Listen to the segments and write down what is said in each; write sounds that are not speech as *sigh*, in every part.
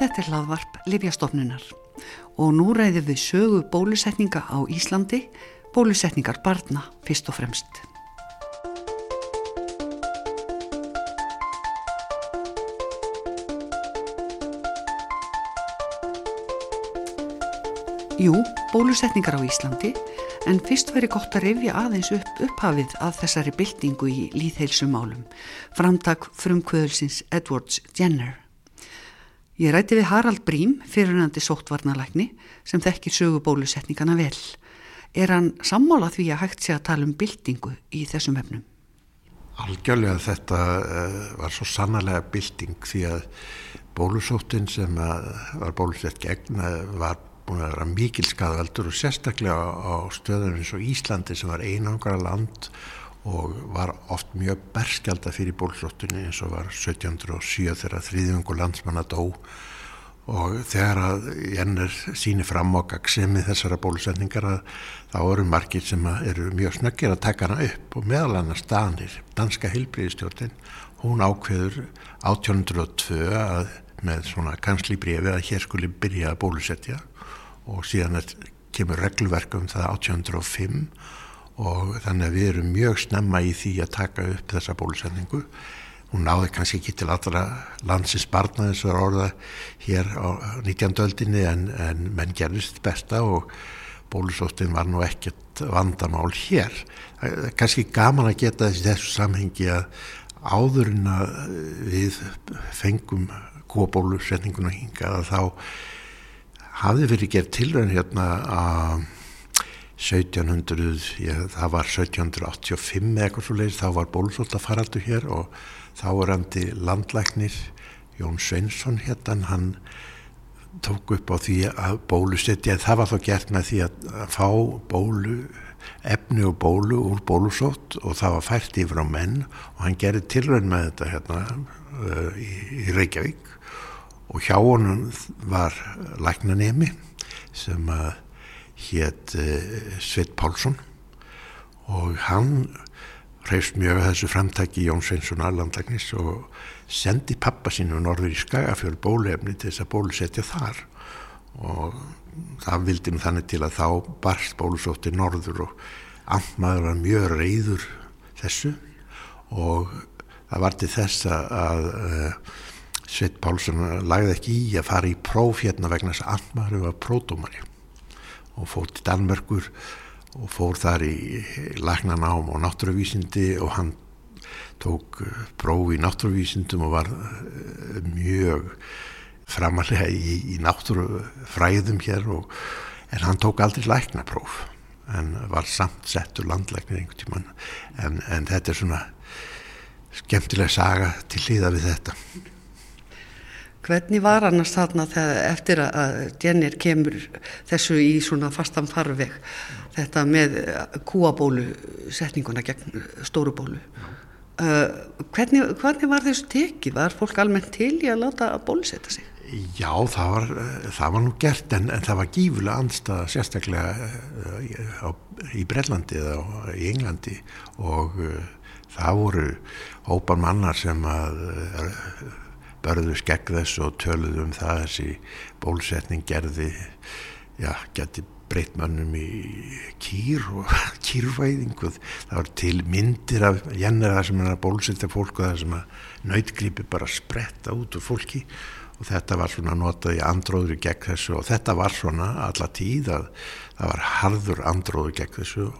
Þetta er hlaðvarp Livjastofnunar og nú ræðum við sögu bólusetninga á Íslandi, bólusetningar barna fyrst og fremst. Jú, bólusetningar á Íslandi en fyrst veri gott að rifja aðeins upp upphafið að þessari byltingu í líðheilsumálum, framtak frumkvöðulsins Edwards Jenner. Ég rætti við Harald Brím, fyrirnandi sóttvarnalækni, sem þekkir sögu bólusetningana vel. Er hann sammála því að hægt sé að tala um byltingu í þessum efnum? Algjörlega þetta uh, var svo sannarlega bylting því að bólusóttin sem var bólusett gegn eh, var búin að vera mikil skadveldur og sérstaklega á stöðunum eins og Íslandi sem var einangra land og var oft mjög berskjálta fyrir bólusóttunni eins og var 1707 þegar þrýðjungu landsmanna dó. Og þegar að Jenner síni fram á gagsemi þessara bólusetningar að þá eru margir sem eru mjög snöggir að taka hana upp og meðal annars Danir, danska hilbriðistjórnin hún ákveður 1802 að með svona kanslíbrefi að hér skuli byrja að bólusetja og síðan kemur reglverkum það 1805 og þannig að við erum mjög snemma í því að taka upp þessa bólusetningu hún náði kannski ekki til allra landsins barna eins og orða hér á 19. öldinni en, en menn gerðist besta og bólusóttin var nú ekkert vandamál hér kannski gaman að geta þessi þessu samhengi að áðurinn að við fengum kóbólusetninguna hingað að þá hafði verið gerð tilvæðin hérna að 1700, ég, það var 1785 eða eitthvað svo leiðis, þá var bólusóttafaraldu hér og þá var handi landlæknir Jón Sveinsson hérna, hann tók upp á því að bólusetja, það var þá gert með því að fá bólu, efni og bólu úr bólusótt og það var fært yfir á menn og hann gerði tilrönd með þetta hérna uh, í, í Reykjavík og hjá honum var læknanemi sem að hétt uh, Sveit Pálsson. Og hann hreifst mjög að þessu framtæki Jón Sveinsson Arlandagnis og sendi pappa sínu norður í Skagafjörð bólefni til þess að bólusetja þar. Og það vildi nú þannig til að þá barst bólusótti norður og ammaður var mjög reyður þessu. Og það var til þess að, uh, Sveit Pálsson lagði ekki í að fara í próf hérna vegna þess að ammaður var pródómari og fór til Danmörkur og fór þar í lagnanám og náttúruvísindi og hann tók eh, próf í náttúruvísindum og var eh, mjög framalega í, í náttúrufræðum hér og, en hann tók aldrei læknapróf en var samt settur landlæknir einhvern tíman en, en þetta er svona skemmtileg saga til hlýða við þetta Hvernig var annars þarna eftir að Jenner kemur þessu í svona fastan farveg þetta með kúabólu setninguna gegn stórubólu uh, hvernig, hvernig var þessu tekið? Var fólk almennt til í að láta að bólusetta sig? Já, það var, það var nú gert en, en það var gífulega anstað sérstaklega uh, á, í Brellandi eða í Englandi og uh, það voru hópan mannar sem að börðu skegg þess og töluðu um það þessi bólsetning gerði já, geti breytt mannum í kýr og *laughs* kýrvæðingu. Það var til myndir af jennir það sem er að bólsetja fólk og það sem að nautgripi bara spretta út úr fólki. Og þetta var svona notað í andróður gegn þessu og þetta var svona alla tíð að það var harður andróður gegn þessu.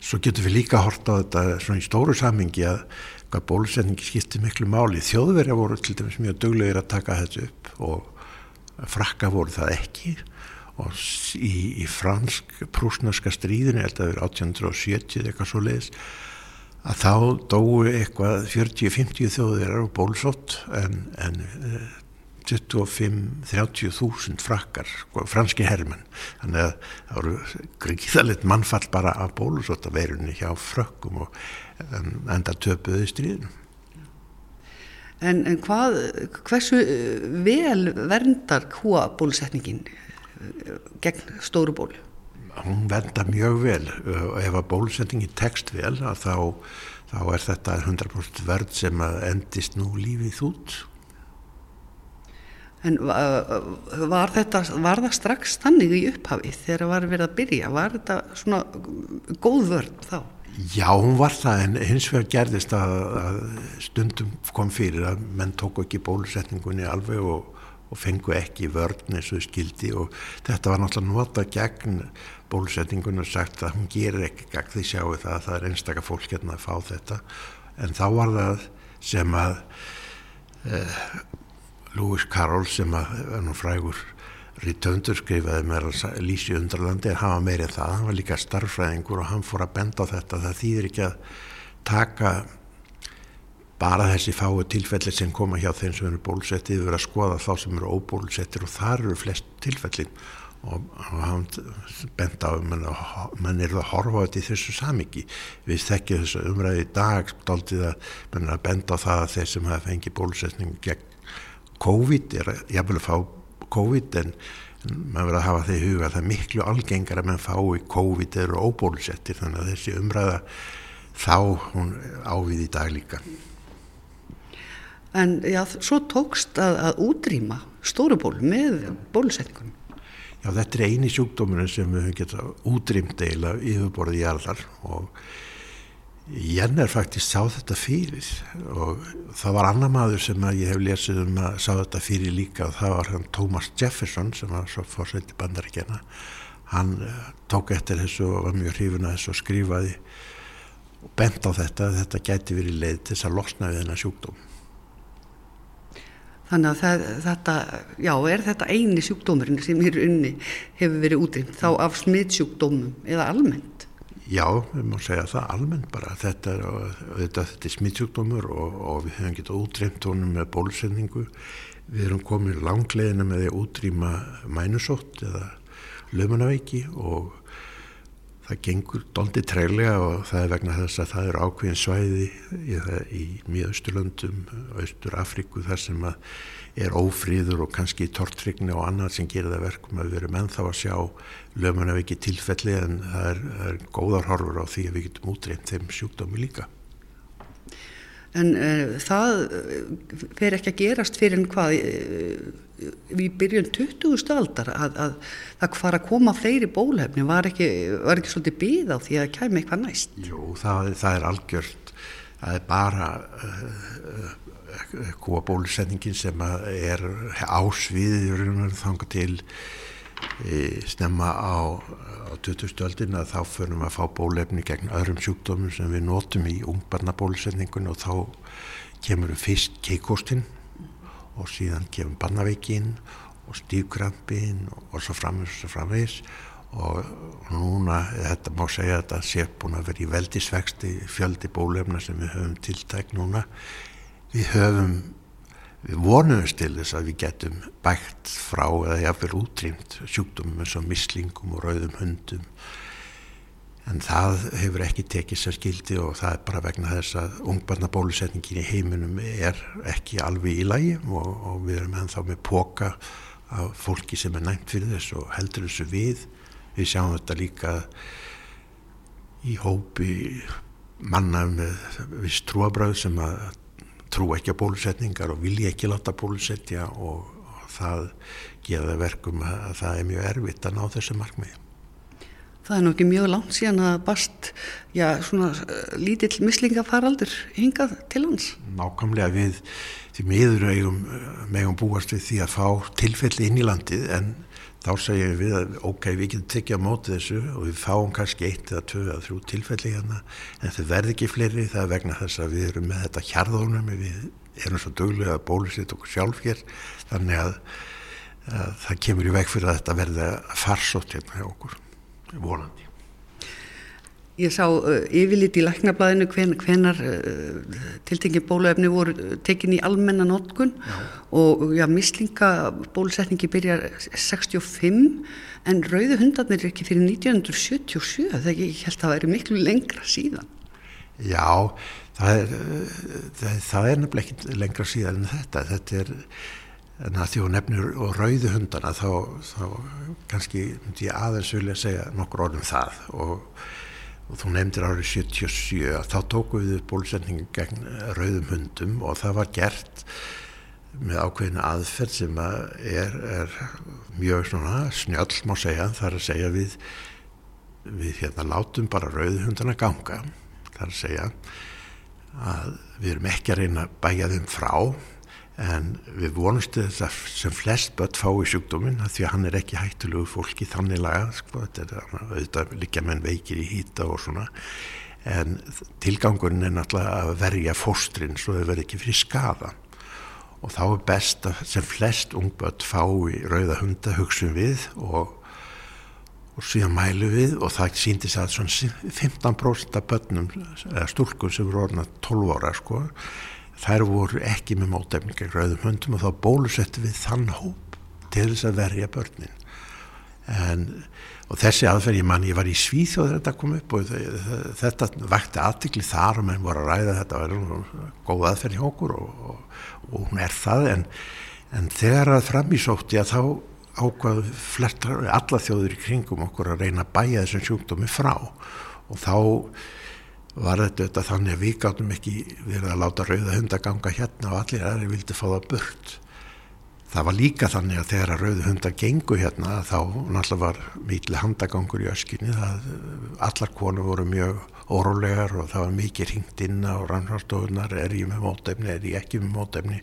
Svo getur við líka hort á þetta svona í stóru samingi að hvað bólusetningi skipti miklu máli. Þjóðverja voru til dæmis mjög duglegir að taka þetta upp og frakka voru það ekki. Og í, í fransk-prúsnarska stríðinu, ég held að það er 1870 eitthvað svo leiðis að þá dói eitthvað 40-50 þjóðverjar og bólusótt en, en 25-30 þúsund frakkar, sko, franski hermenn. Þannig að það voru gríðalegt mannfall bara af bólusótt að verunni hjá frökkum og enda töpuði stríðinu. En, en hvað, hversu eh, vel verndar húa bólusetningin eh, gegn stóru bólu? Hún verndar mjög vel og ef að bólusetningin tekst vel þá, þá er þetta 100% verð sem endist nú lífið út. En var, þetta, var það strax þannig í upphafi þegar það var verið að byrja? Var þetta svona góð vörn þá? Já, hún var það en hins vegar gerðist að, að stundum kom fyrir að menn tóku ekki bólusetningunni alveg og, og fengu ekki vörn eins og skildi og þetta var náttúrulega nota gegn bólusetningunni og sagt að hún gerir ekki gegn því sjáu það að það er einstakar fólk hérna að fá þetta. En þá var það sem að eh, Lewis Carroll sem að er nú frægur Ritöndur skrifaði mér að Lísi Undralandi var meirið það, hann var líka starffræðingur og hann fór að benda á þetta. Það þýðir ekki að taka bara þessi fáu tilfelli sem koma hjá þeim sem eru bólusettið við verðum að skoða þá sem eru óbólusettir og þar eru flest tilfellin og hann benda á mann, er að horfa þetta í þessu samiki við þekkjum þessu umræði í dag stoltið að mann er að benda á það að þeir sem hafa fengið bólusetning gegn COVID er jafnvel að fá COVID en maður verður að hafa þeir huga að það er miklu algengar að mann fái COVID eru óbólusettir þannig að þessi umræða þá hún ávið í dag líka. En já, svo tókst að, að útrýma stóruból með bólusetningunum. Já, þetta er eini sjúkdóminu sem við höfum getað útrýmt eila yfirborðið jarðar og Jenner faktisk sá þetta fyrir og það var annar maður sem ég hef lesið um að sá þetta fyrir líka og það var hann Thomas Jefferson sem var svo fórsveiti bandaríkjana hann uh, tók eftir þessu og var mjög hrifun að þessu og skrifaði og bent á þetta að þetta gæti verið leið til þess að losna við þennan sjúkdóm Þannig að það, þetta, já, er þetta eini sjúkdómurinn sem í raunni hefur verið útrýmt þá af smiðsjúkdómum eða almennt? Já, við má segja það almennt bara. Þetta er, þetta, þetta er smittsjúkdómur og, og við hefum getað útrýmt honum með bólusendingu. Við erum komið langlegina með því að útrýma mænusótt eða löfmannaveiki og það gengur doldi treylega og það er vegna þess að það er ákveðin svæði í, í Míðausturlöndum og Östur Afríku þar sem er ófríður og kannski tortrygni og annað sem gerir það verkum að við erum ennþá að sjá löfmannaveiki tilfelli en það er, það er góðar horfur á því að við getum útreymt þeim sjúkdómi líka. En uh, það fer ekki að gerast fyrir en hvað uh, við byrjum 20. aldar að, að það fara að koma fleiri bólefni var ekki, var ekki svolítið byð á því að kæmi eitthvað næst? Jú, það, það er algjört það er bara uh, kúa bólusetningin sem er ásviður þanga til snemma á, á 2000 öldin að þá förum að fá bólefni gegn öðrum sjúkdómum sem við notum í ungbarnabolsetningun og þá kemur fyrst keikostinn og síðan kemur barnaveikin og stífkrampin og svo framvegis og framvegis. Og núna þetta má segja að þetta sé búin að vera í veldisvexti fjöldi bólefna sem við höfum tiltæk núna. Við höfum við vonumst til þess að við getum bækt frá eða jáfnvel útrýmt sjúkdómum eins og mislingum og rauðum hundum en það hefur ekki tekið sér skildi og það er bara vegna þess að ungbarnabólusetningin í heiminum er ekki alveg í lægi og, og við erum ennþá með póka af fólki sem er næmt fyrir þess og heldur þessu við við sjáum þetta líka í hópi manna með viss trúabröð sem að trú ekki á bólusetningar og vilja ekki láta bólusetja og, og það geða verkum að það er mjög erfitt að ná þessu markmiði. Það er nú ekki mjög langt síðan að bast, já, svona uh, lítill mislingafaraldur hingað til hans. Nákvæmlega við, því miður eigum, megum búast við því að fá tilfelli inn í landið en þá segjum við að ok, við getum tekið á móti þessu og við fáum kannski eitt eða tvö eða þrjú tilfelli hérna en það verði ekki fleiri, það er vegna þess að við erum með þetta hjarðónum við erum svo döglega að bólusitt okkur sjálf hér þannig að, að það kemur í veg fyrir að þetta verði farsótt hérna hjá okkur volandi Ég sá uh, yfirlit í læknablaðinu hven, hvenar uh, tiltengið bóluefni voru tekin í almenna notkun já. og já, mislingabólusetningi byrjar 65 en rauðu hundarnir er ekki fyrir 1977 þegar ég held að það væri miklu lengra síðan. Já, það er, það, það er nefnilega ekki lengra síðan en þetta. Þetta er, en að því hún nefnir og rauðu hundana þá, þá kannski myndi ég aðeins vilja segja nokkur orðum það. Og og þú nefndir árið 77 þá tóku við bólusetningu gegn rauðum hundum og það var gert með ákveðinu aðferð sem er, er mjög svona snjöll má segja, þar að segja við við hérna látum bara rauðhundana ganga. Þar að segja að við erum ekki að reyna að bæja þeim frá en við vonustu þess að sem flest börn fái sjúkdóminn því að hann er ekki hættulegu fólki þannig laga sko, þetta er auðvitað líka menn veikir í hýta og svona. En tilgangurinn er náttúrulega að verja fóstrin svo þau verði ekki fyrir skada og þá er best að sem flest ungbött fái rauða hunda hugsun við og, og síðan mælu við. Og það síndi sig að svona 15% af börnum eða stúlkum sem voru orðina 12 ára sko, þær voru ekki með mótefning gegn rauðum hundum og þá bólusettu við þann hóp til þess að verja börnin. En og þessi aðferð, ég man, ég var í Svíþjóð þetta kom upp og þetta vakti aðtikli þar og menn voru að ræða þetta var góð aðferð hjá okkur og, og, og hún er það. En, en þegar að framísótti að þá ákvaðu flertar, alla þjóður í kringum okkur að reyna að bæja þessum sjúkdómi frá. Og þá var þetta, þannig að við gáttum ekki verið að láta rauða hundaganga hérna og allir aðri vildi fá það burt? Það var líka þannig að þegar að rauðu hundar gengu hérna þá náttúrulega var mikil handagangur í öskinni það allar konu voru mjög órólegar og það var mikið ringt inn á rannharstofunar er ég með mótefni, er ég ekki með mótefni?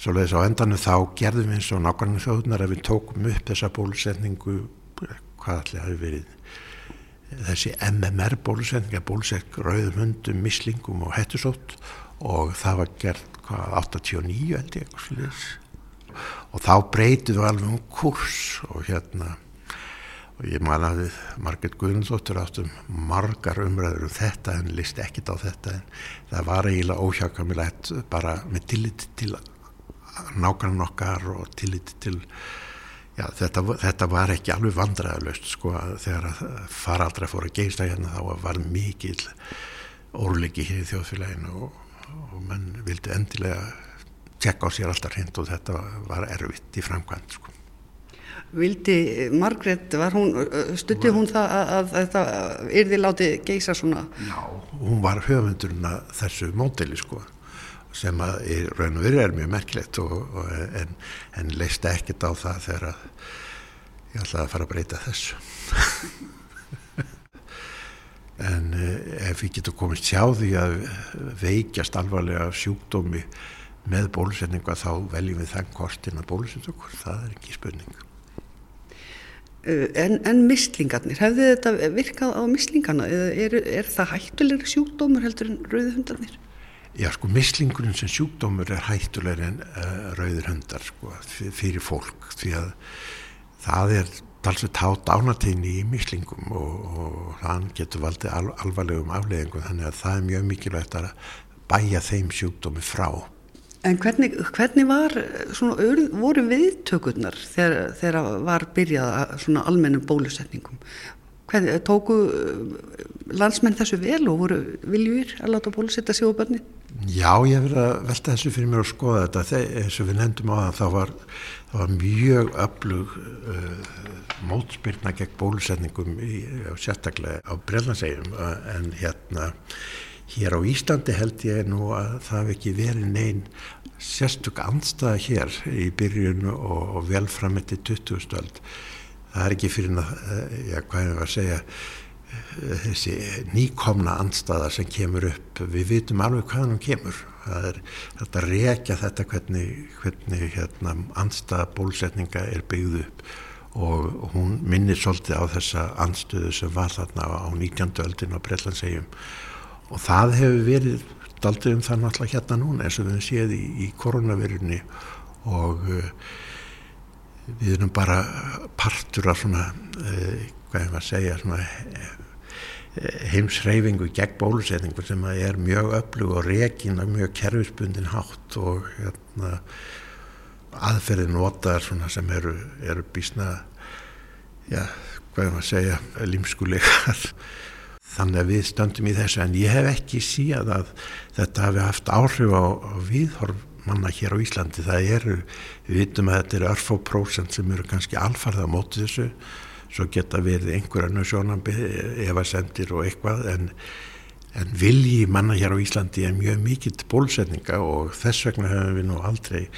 Svo leiðis á endanum þá gerðum við eins og nákvæmlega þjóðunar að við tókum upp þessa bólusetningu hvað allir hafi verið þessi MMR bólusetning að bólusetning rauðum hundum, mislingum og hettusótt og það var gert hvað 89 held ég eitthvað slúðis og þá breytið við alveg um kurs og hérna og ég man að við Margit Guðmundsdóttur áttum margar umræður um þetta en listi ekkit á þetta en það var eiginlega óhjákamilegt bara með tillit til nákvæmlega nokkar og tillit til já, þetta, þetta var ekki alveg vandræðalust sko þegar faraldra fór að geista hérna þá var mikil óleiki hér í þjóðfélaginu og, og mann vildi endilega tjekka á sér alltaf hreint og þetta var erfitt í framkvæmt sko. Vildi Margret, stutti hún það að, að þetta yrði látið geisa svona? Já, hún var höfundurinn að þessu móteli sko sem að í raun og veru er mjög merkilegt og, og, en, en leist ekkert á það þegar að ég ætlaði að fara að breyta þessu. *laughs* en eh, ef við getum komist sjá því að veikjast alvarlega sjúkdómi með bólusetningu að þá veljum við þann kostin að bólusetja okkur, það er ekki spurning. Uh, en, en mislingarnir, hefði þetta virkað á mislingarna eða er, er það hættulegur sjúkdómur heldur en rauður hundarnir? Já sko mislingurinn sem sjúkdómur er hættulegur en uh, rauður hundar sko fyrir fólk því að það er talsveit hát ánateginni í mislingum og, og þann getur valdið al, alvarlegum afleðingum þannig að það er mjög mikilvægt að bæja þeim sjúkdómi frá. En hvernig, hvernig var, svona, voru viðtökurnar þegar, þegar var byrjað að almennum bólusetningum? Hvernig, tóku uh, landsmenn þessu vel og voru viljur að láta bólusetta sig á börni? Já, ég verið að velta þessu fyrir mér og skoða þetta. Eins og við nefndum á það, það var, var mjög öflug uh, mótspyrna gegn bólusetningum í, sérstaklega á Brellansegum en hérna Hér á Íslandi held ég nú að það hef ekki verið neyn sérstök andstaða hér í byrjun og, og velframetti 20. Það er ekki fyrir eh, já hvað er það að segja, eh, þessi nýkomna andstaða sem kemur upp. Við vitum alveg hvaðan hún kemur. Það er þetta að rekja þetta hvernig, hvernig hérna, andstaða bólsetninga er byggð upp og hún minnir svolítið á þessa andstöðu sem var þarna á 19. öldin á Breitlandsegjum og það hefur verið daldið um það náttúrulega hérna núna eins og við séum í, í koronavirunni og uh, við erum bara partur af svona uh, hvað er maður að segja svona uh, heimsreyfingu gegn bólusetningu sem er mjög öflug og rekin af mjög kerfisbundin hátt og hérna, aðferðin notaðar sem eru, eru bísna já, hvað er maður að segja límskulegar. Þannig að við stöndum í þessu. En ég hef ekki síðan að þetta hafi haft áhrif á, á viðhorf manna hér á Íslandi það eru, við vitum að þetta eru örfó prósent sem eru kannski alfarða á móti þessu svo geta verið einhverjarnu sjónambi efasendir og eitthvað en en vilji manna hér á Íslandi er mjög mikill bólusetninga og þess vegna hefum við nú aldrei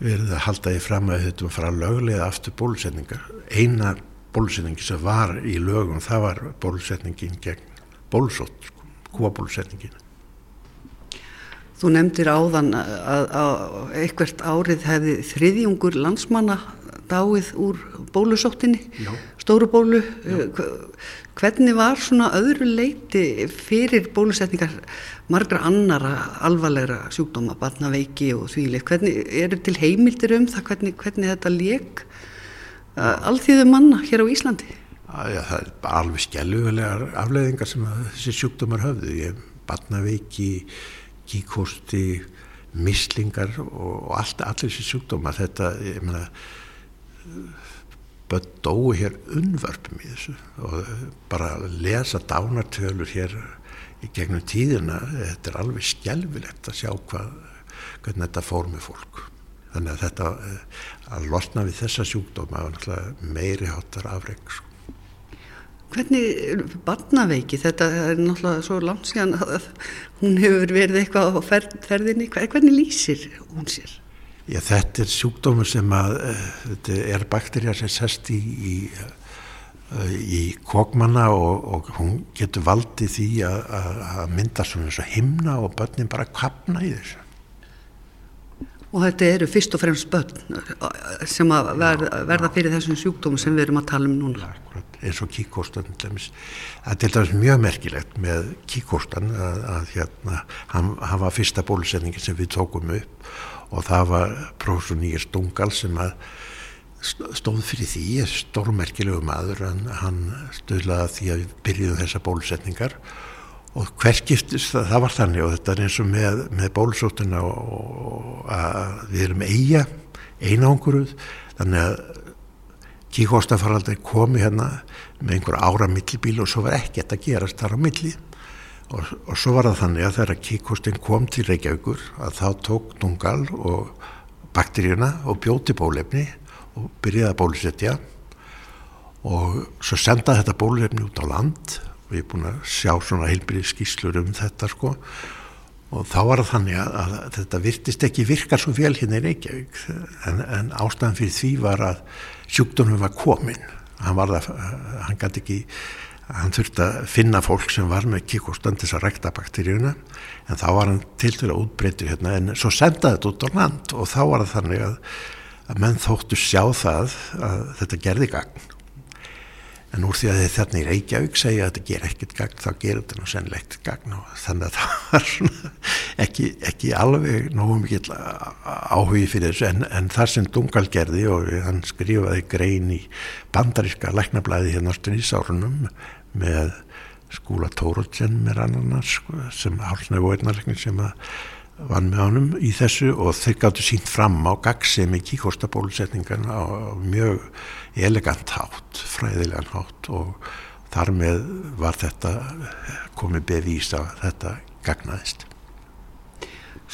verið að halda því fram að þetta var frá löglega aftur bólusetningar. Eina bólusetningi sem var í lögum það var bólusetningin gegn bólusótt, sko, kúabólusetningin. Þú nefndir áðan að, að eitthvert árið hefði þriðjungur landsmanna dáið úr bólusóttinni, Já. stóru bólu. Já. Hvernig var svona öðru leiti fyrir bólusetningar margra annara alvarlegra sjúkdóma, barnaveiki og þvíli? Hvernig eru til heimildir um það hvernig, hvernig þetta leik alþýðu manna hér á Íslandi? Já, það er alveg skjálfulegar afleðingar sem þessi sjúkdómar höfðu. Ég, barnaveiki, kíkosti, mislingar og, og allt, allir þessi sjúkdómar. Þetta, ég meina börn dói hér unnvörpum í þessu og bara að lesa dánartölur hér í gegnum tíðina, þetta er alveg skjálfilegt að sjá hvað, hvernig þetta fór með fólk. Þannig að þetta að losna við þessa sjúkdóma var meiri hátar afreg. Sko. Hvernig barnaveiki, þetta er náttúrulega svo langt síðan að hún hefur verið eitthvað á ferðinni, hvernig lýsir hún sér? Já, þetta er sjúkdómur sem að, uh, þetta er bakterja sem sest í, í, uh, í kokmanna og, og hún getur valdið því að, að mynda svona eins og himna og börnin bara kapna í þessu. Og þetta eru fyrst og fremst börn eh, sem að verða, verða fyrir þessum sjúkdómum sem við erum að tala um núna. Eins og kíkostan, það er til dæmis mjög merkilegt með kíkostan að, að hérna, hann, hann var fyrsta bólusetningin sem við tókum upp og það var prófessor Nýjars Dungal sem að stóð fyrir því, stórmerkilegu maður hann, hann stöðlaði því að við byrjuðum þessa bólusetningar og hverskiptist það, það var þannig og þetta er eins og með, með bólusótuna og að við erum eiga einanguruð þannig að kíkóstafaraldar komi hérna með einhver ára millibíl og svo var ekkert að gerast þar á milli. Og, og svo var það þannig að þegar kíkostinn kom til Reykjavíkur að þá tók Dungal og bakteríuna og bjóti bólefni og byrjaði að bólusetja. Og svo sendaði þetta bólefni út á land. Og ég er búin að sjá svona heilbyrði skíslur um þetta sko. Og þá var það þannig að, að þetta virtist ekki virka svo vel hérna í Reykjavík. En, en ástæðan fyrir því var að sjúkdónum var komin hann það, hann gæti ekki hann þurfti að finna fólk sem var með kíkostan til þess að rekta bakteríuna en þá var hann til til að útbreytir hérna en svo sendaði þetta út á land og þá var það þannig að, að menn þóttu sjá það að þetta gerði gagn en úr því að þarna í Reykjavík segja að þetta ger ekkit gagn þá gerir þetta nú sennlegt gagn og þannig að það var ekki, ekki alveg nógu mikill áhugi fyrir þessu. En, en þar sem Dungal gerði og hann skrifaði grein í bandaríska læknablaði hérna á stundisárunum með skúla Tórótsen með annarnas sko, sem hálfnægu einarleikni sem að vann með honum í þessu og þeir gáttu sínt fram á gagsemi kíkostabólusetningan á mjög elegant hátt, fræðilegan hátt og þar með var þetta komið bevís að þetta gagnaðist.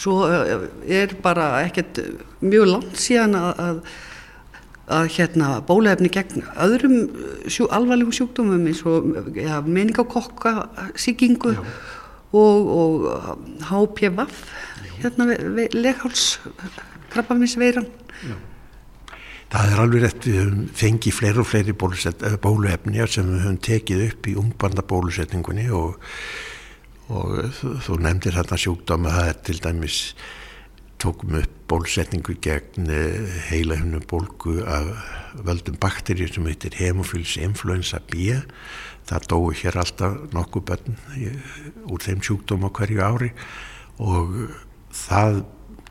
Svo eh, er bara ekkert mjög langt síðan að, að að hérna bólefni gegn öðrum sjú, alvarlegum sjúkdómum eins og ja, meningakokka síkingu og, og HPV hérna leghálskrabbaminsveiran Það er alveg rétt við höfum fengið fleiri og fleiri bóluefni sem við höfum tekið upp í ungbandabólusetningunni og, og þú nefndir hérna sjúkdóma það er til dæmis tókum upp bólusetningu gegn eh, heilahunum bólgu af völdum bakterjur sem heitir hemofils influenza B það dói hér alltaf nokkuð bönn úr þeim sjúkdóma hverju ári og það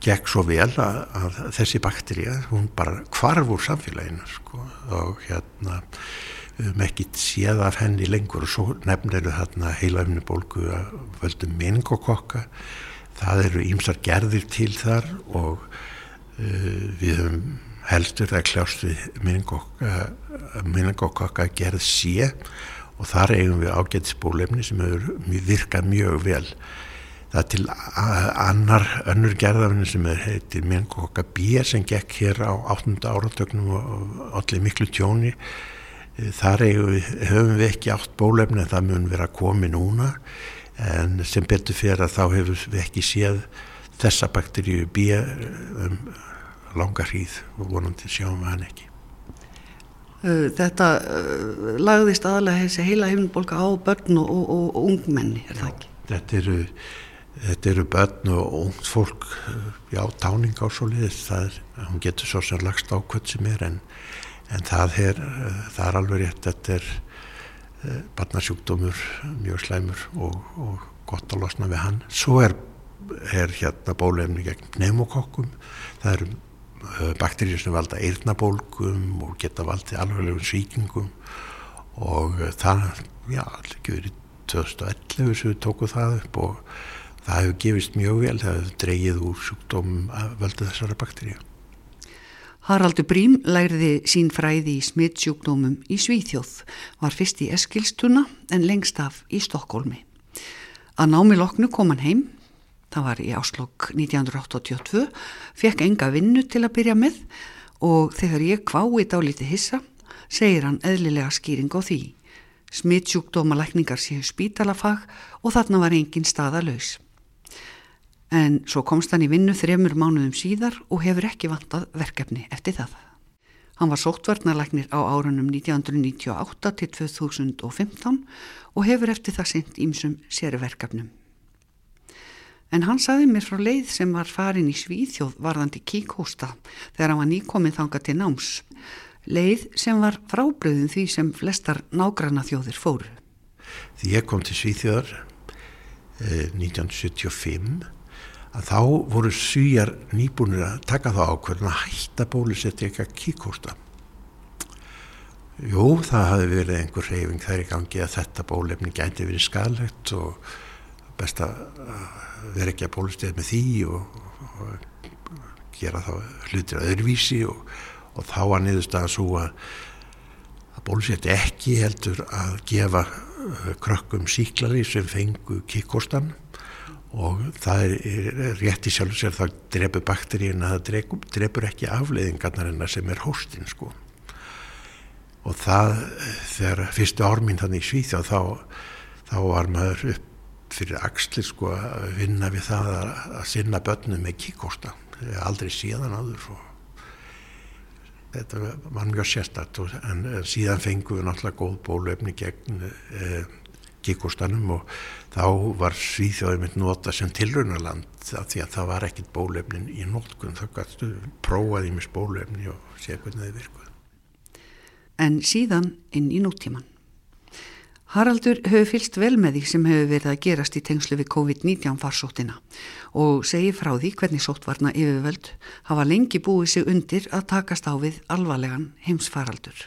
gekk svo vel að, að þessi bakterja hún bara kvarf úr samfélaginu sko, og hérna við höfum ekkit séð af henni lengur. Og svo nefnir við þarna heilahunum bólgu af völdum meningokokka. Það eru ímsar gerðir til þar og uh, við höfum helstur að kljást við minningokka gerð sé og þar eigum við ágætisbólefni sem hefur virkað mjög vel það er til annar önnur gerðafinn sem heitir minningokka B sem gekk hér á 8. áratögnum og allir miklu tjóni þar við, höfum við ekki átt bólefni en það mun vera komið núna en sem betur fyrir að þá hefur við ekki séð þessa bakteríu býja um langa hríð og vonandi sjáum við hann ekki. Þetta uh, lagðist aðalega þessi heila heimnbólka á börn og, og, og ungmenni, er það ekki? Þetta eru, þetta eru börn og ungt fólk, já, táning á svo liðis, það er, hún getur svo sem lagst ákvöld sem er en, en það er, það er alveg rétt, þetta er barnasjúkdómur, mjög slæmur og, og gott að losna við hann. Svo er, er hérna bólefni gegn pneumokokkum, það eru Eh, bakteríur sem valda eirnabólgum og geta valdið alveglegum svíkingum og eh, það, já, allir verið 2011 sem við tókum það upp og það hefur gefist mjög vel, það hefur dreyið úr sjúkdómum að völdu þessara bakteríu. Haraldur Brím læriði sín fræði í smittsjúkdómum í Svíþjóð, var fyrst í Eskilstuna en lengst af í Stokkólmi. Að námi loknu kom hann heim það var í áslokk 1982, fekk enga vinnu til að byrja með og þegar ég kvái dálítið hissa, segir hann eðlilega skýring á því. Smittsjúkdómalækningar séu spítalafag og þarna var engin staða laus. En svo komst hann í vinnu þremur mánuðum síðar og hefur ekki vantað verkefni eftir það. Hann var sóttvarnarlæknir á árunum 1998 til 2015 og hefur eftir það sendt ímsum sérverkefnum. En hann saði mér frá leið sem var farin í Svíþjóð varðandi kíkósta þegar hann var nýkominn þanga til náms. Leið sem var frábriðin því sem flestar nágranna þjóðir fóru. Því ég kom til Svíþjóðar eh, 1975 að þá voru svíjar nýbúinir að taka þá ákveðin að hætta bólusetti eitthvað kíkósta. Jú, það hafi verið einhver reyfing þær í gangi að þetta bólefni gæti verið skalegt og best að vera ekki að bólustið með því og, og gera þá hlutir öðruvísi og, og þá að niðurstaða svo að, að bólustið ekki heldur að gefa uh, krökkum síklari sem fengu kikkostan og það er, rétt í sjálf sér það drefur bakteríun að það drefur ekki afleiðingarnar en það sem er hóstinn sko. Og það þegar fyrstu árminn þannig í Svíþjá þá, þá var maður upp fyrir axlir sko að vinna við það að, að sinna börnum með kíkosta aldrei síðan áður og þetta var mjög sérstætt en, síðan fengum við náttúrulega góð bólöfni gegn e, kíkostanum og þá var Svíþjóðið mitt nota sem tilraunaland því að það var ekkit bólöfnin í nótkunn þá gættu prófaði mis bólöfni og sé hvernig þið virkuð En síðan inn í nútíman Haraldur hefur fylst vel með því sem hefur verið að gerast í tengslu við COVID-19 farsóttina og segir frá því hvernig sótvarna yfirvöld hafa lengi búið sig undir að takast á við alvarlegan heimsfaraldur.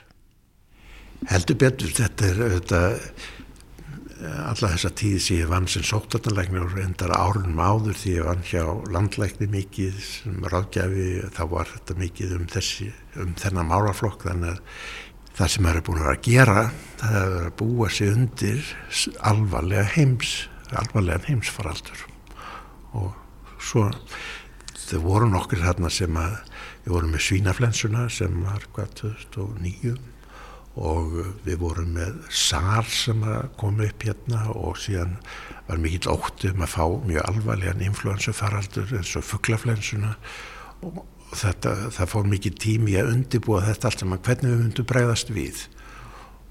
Heldur betur, þetta er auðvitað alla þessa tíð sem ég vann sem sótvarnalæknir og endar árunum áður því ég vann hjá landlækni mikið sem ráðgjafi, þá var þetta mikið um, þessi, um þennan málaflokk þannig að það sem það er búin að gera það er að búa sig undir alvarlega heims alvarlega heimsfaraldur. Og svo þau voru nokkur hérna sem að við vorum með svínaflensuna sem var hvað 2009 og við vorum með SAR sem kom upp hérna og síðan var mikill óttið um að fá mjög alvarlegan influensufaraldur eins og fugglaflensuna og þetta, það fór mikið tími að undibúa þetta allt saman. Hvernig við myndum bregðast við?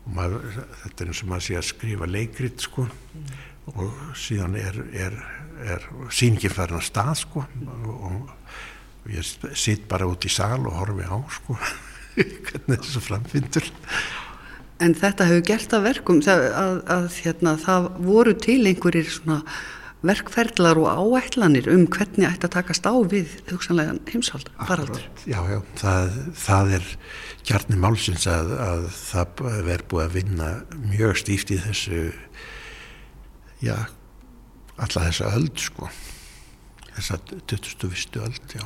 Og maður, þetta er eins og maður sé að skrifa leikrit sko. Mm. og síðan er, er, er síningin farin að stað sko. Og, og ég sitt bara út í sal og horfi á sko. *laughs* Hvernig þessu framfindur En þetta hefur gert að verkum að, að, að hérna, það voru til einhverjir svona verkferðlar og áætlanir um hvernig ætti að takast á við hugsanlegan heimshald faraldur. Já, já, það, það er kjarni málsins að, að það verður búið að vinna mjög stíft í þessu já, alla þessa öld sko þessa 20. öld, já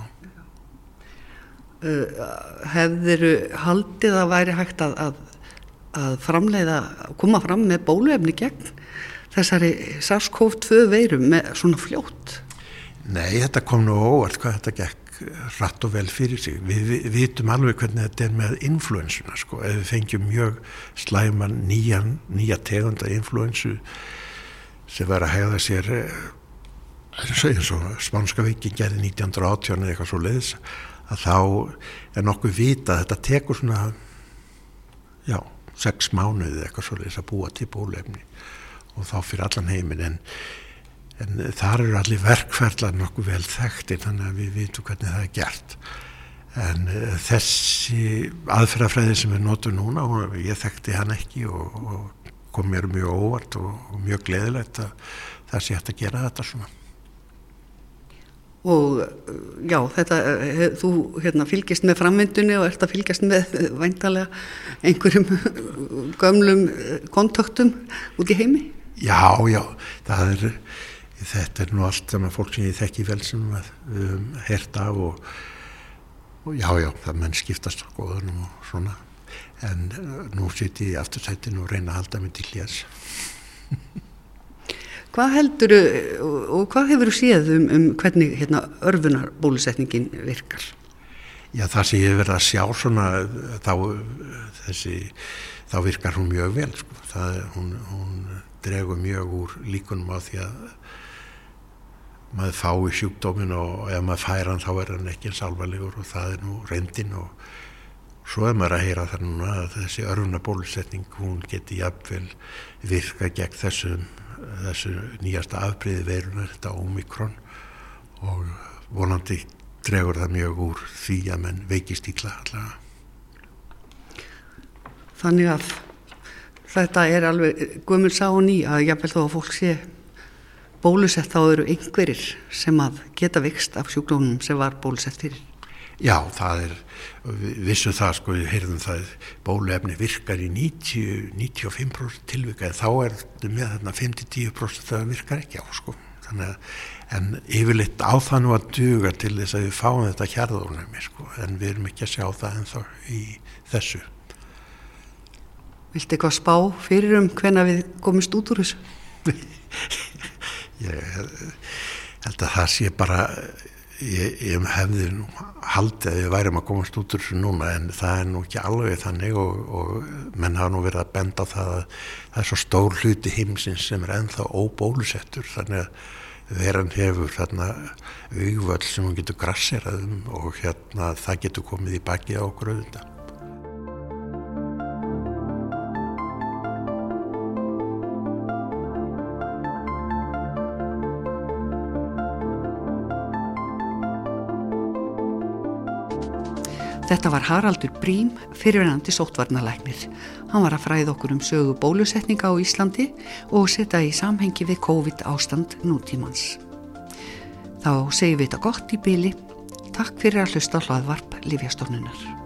uh, Hefðir haldið að væri hægt að, að, að framleiða, koma fram með bóluefni gegn þessari SARS-CoV-2 veirum með svona fljótt? Nei, þetta kom nú óvart hvað þetta gekk rætt og vel fyrir sig. Við, við vitum alveg hvernig þetta er með influensuna sko, ef við fengjum mjög slæman nýjan, nýja tegunda influensu sem verður að hegða sér eins og Spánska viki gerði 1918 eða eitthvað svo leiðis að þá er nokkuð vita að þetta tekur svona já, sex mánuði eitthvað svo leiðis að búa til bólefni og þá fyrir allan heiminn en, en þar eru allir verkferðlar nokkuð vel þekktir þannig að við vitum hvernig það er gert en uh, þessi aðferðafræði sem við notum núna og ég þekkti hann ekki og, og kom mér mjög óvart og, og mjög gleðilegt að það sé hægt að gera þetta svona og já, þetta, þú hérna, fylgist með framvindunni og ert að fylgjast með væntalega einhverjum *laughs* gömlum kontaktum út í heimi? Já, já, það er, þetta er nú allt saman fólk sem ég þekki vel sem við um, hert af og, og já, já, það menn skiptast á góðunum og svona, en nú siti ég aftursættinu og reyna að halda mig til hljás. *laughs* Hvað heldur og hvað hefur þú séð um, um hvernig hérna, örfunar bólusetningin virkar? Já það sem ég hef verið að sjá svona þá, þessi, þá virkar hún mjög vel sko. það, hún, hún dregur mjög úr líkunum á því að maður fái sjúkdómin og ef maður fær hann þá er hann ekki eins alvarlegur og það er nú reyndin og svo er maður að heyra það núna að þessi örfunar bólusetning hún geti jafnvel virka gegn þessum þessu nýjasta afbreyði verunar, þetta Omikron og vonandi dregur það mjög úr því að menn veikist ítla allavega. Þannig að þetta er alveg gömul sá og ný að jáfnvel þó að fólk sé bólusett þá eru einhverjir sem að geta vikst af sjúklónum sem var bólusett fyrir. Já, það er, vissu það sko, við heyrðum það, bóluefni virkar í 90, 95% tilvika, þá er þetta með þarna 5-10% það virkar ekki á sko, þannig að, en yfirleitt á það nú að duga til þess að við fáum þetta hjarðónæmi sko, en við erum ekki að sjá það ennþá í þessu. Viltu eitthvað spá fyrir um hvenna við komumst út úr þessu? *laughs* Ég held að það sé bara ég, ég hefði nú haldið að við værim að komast út úr þessu núna en það er nú ekki alveg þannig og, og menn hafa nú verið að benda á það að það er svo stór hluti heimsins sem er enþá óbólusettur þannig að veran hefur þarna auðvöld sem hún getur grasseraðum og hérna það getur komið í baki á okkur auðvitað. Þetta var Haraldur Brím, fyrirvenandi sóttvarnalæknir. Hann var að fræða okkur um sögu bólusetninga á Íslandi og setja í samhengi við COVID ástand nútímans. Þá segjum við þetta gott í byli. Takk fyrir að hlusta hlaðvarp Livjastofnunar.